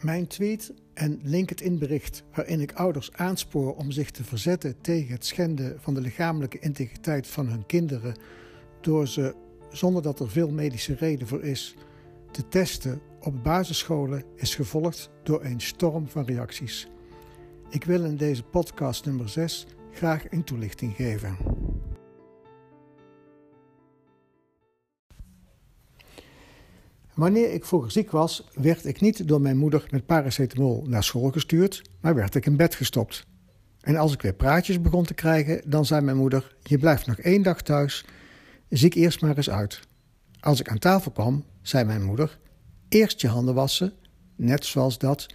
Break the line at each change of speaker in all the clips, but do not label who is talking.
Mijn tweet en LinkedIn-bericht waarin ik ouders aanspoor om zich te verzetten tegen het schenden van de lichamelijke integriteit van hun kinderen door ze, zonder dat er veel medische reden voor is, te testen op basisscholen is gevolgd door een storm van reacties. Ik wil in deze podcast nummer 6 graag een toelichting geven. Wanneer ik vroeger ziek was, werd ik niet door mijn moeder met paracetamol naar school gestuurd, maar werd ik in bed gestopt. En als ik weer praatjes begon te krijgen, dan zei mijn moeder: Je blijft nog één dag thuis, ziek eerst maar eens uit. Als ik aan tafel kwam, zei mijn moeder: Eerst je handen wassen, net zoals dat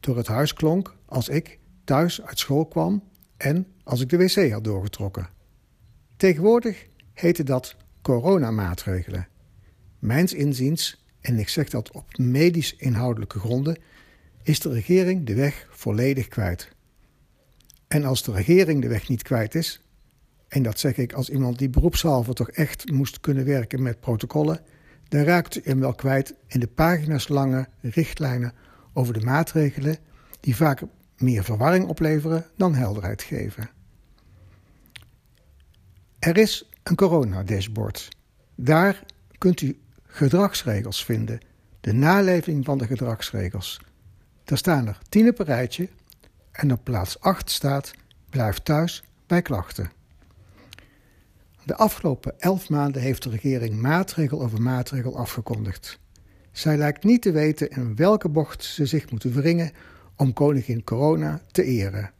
door het huis klonk als ik thuis uit school kwam en als ik de wc had doorgetrokken. Tegenwoordig heette dat coronamaatregelen. Mijns inziens, en ik zeg dat op medisch inhoudelijke gronden, is de regering de weg volledig kwijt. En als de regering de weg niet kwijt is, en dat zeg ik als iemand die beroepshalve toch echt moest kunnen werken met protocollen, dan raakt u hem wel kwijt in de pagina's lange richtlijnen over de maatregelen die vaak meer verwarring opleveren dan helderheid geven. Er is een corona-dashboard. Daar kunt u gedragsregels vinden, de naleving van de gedragsregels. Daar staan er tien op een rijtje en op plaats 8 staat blijf thuis bij klachten. De afgelopen elf maanden heeft de regering maatregel over maatregel afgekondigd. Zij lijkt niet te weten in welke bocht ze zich moeten wringen om koningin corona te eren.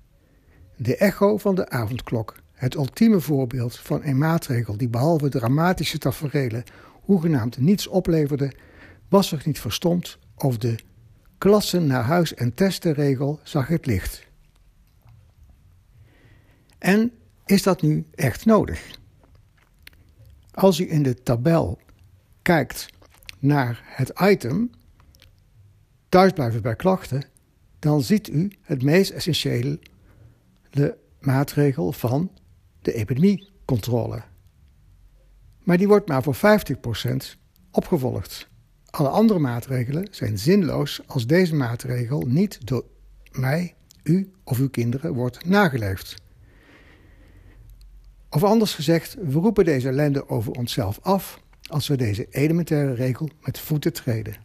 De echo van de avondklok, het ultieme voorbeeld van een maatregel die behalve dramatische taferelen hoegenaamd niets opleverde, was er niet verstomd of de klassen naar huis en testenregel zag het licht. En is dat nu echt nodig? Als u in de tabel kijkt naar het item thuisblijven bij klachten, dan ziet u het meest essentiële maatregel van de epidemiecontrole maar die wordt maar voor 50% opgevolgd. Alle andere maatregelen zijn zinloos als deze maatregel niet door mij, u of uw kinderen wordt nageleefd. Of anders gezegd, we roepen deze ellende over onszelf af als we deze elementaire regel met voeten treden.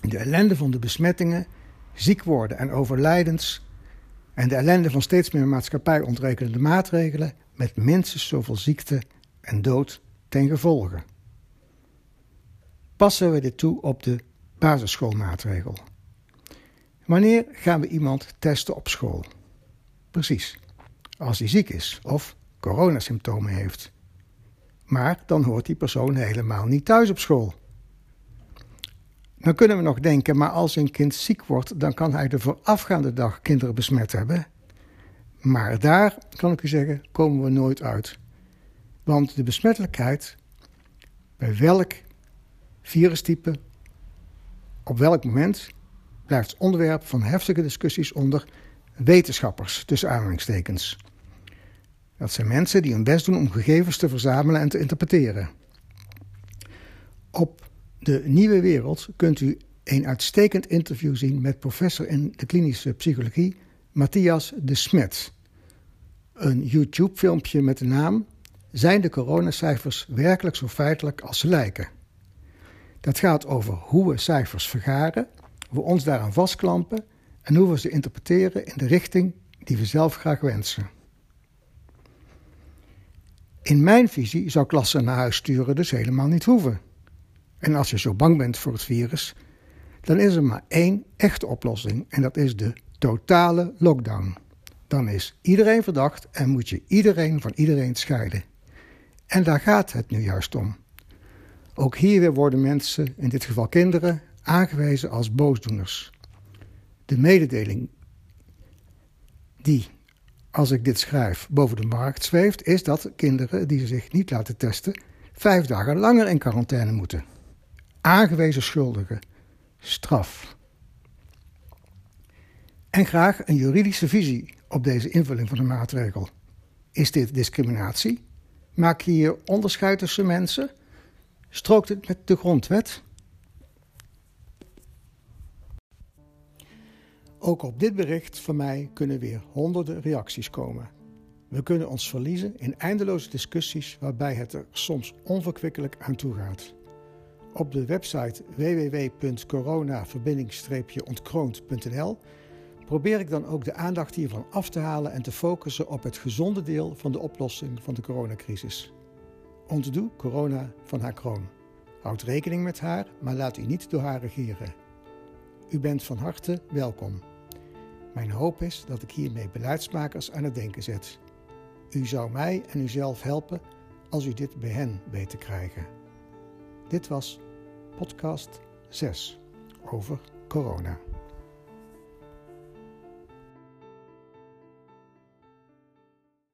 De ellende van de besmettingen, ziek worden en overlijdens en de ellende van steeds meer maatschappij ontrekenende maatregelen met minstens zoveel ziekte en dood ten gevolge. Passen we dit toe op de basisschoolmaatregel? Wanneer gaan we iemand testen op school? Precies, als hij ziek is of coronasymptomen heeft. Maar dan hoort die persoon helemaal niet thuis op school. Dan kunnen we nog denken, maar als een kind ziek wordt, dan kan hij de voorafgaande dag kinderen besmet hebben. Maar daar, kan ik u zeggen, komen we nooit uit. Want de besmettelijkheid bij welk virustype op welk moment blijft onderwerp van heftige discussies onder wetenschappers, tussen aanhalingstekens. Dat zijn mensen die hun best doen om gegevens te verzamelen en te interpreteren. Op de Nieuwe Wereld kunt u een uitstekend interview zien met professor in de klinische psychologie Matthias de Smet. Een YouTube-filmpje met de naam zijn de coronacijfers werkelijk zo feitelijk als ze lijken? Dat gaat over hoe we cijfers vergaren, we ons daaraan vastklampen en hoe we ze interpreteren in de richting die we zelf graag wensen. In mijn visie zou klassen naar huis sturen dus helemaal niet hoeven. En als je zo bang bent voor het virus, dan is er maar één echte oplossing en dat is de totale lockdown. Dan is iedereen verdacht en moet je iedereen van iedereen scheiden. En daar gaat het nu juist om. Ook hier weer worden mensen, in dit geval kinderen, aangewezen als boosdoeners. De mededeling die, als ik dit schrijf, boven de markt zweeft, is dat kinderen die zich niet laten testen vijf dagen langer in quarantaine moeten. Aangewezen schuldigen. Straf. En graag een juridische visie op deze invulling van de maatregel. Is dit discriminatie? Maak je hier onderscheid tussen mensen? Strookt het met de grondwet? Ook op dit bericht van mij kunnen weer honderden reacties komen. We kunnen ons verliezen in eindeloze discussies waarbij het er soms onverkwikkelijk aan toe gaat. Op de website www.corona-ontkroond.nl probeer ik dan ook de aandacht hiervan af te halen en te focussen op het gezonde deel van de oplossing van de coronacrisis. Ontdoe corona van haar kroon. Houd rekening met haar, maar laat u niet door haar regeren. U bent van harte welkom. Mijn hoop is dat ik hiermee beleidsmakers aan het denken zet. U zou mij en uzelf helpen als u dit bij hen weet te krijgen. Dit was podcast 6 over corona.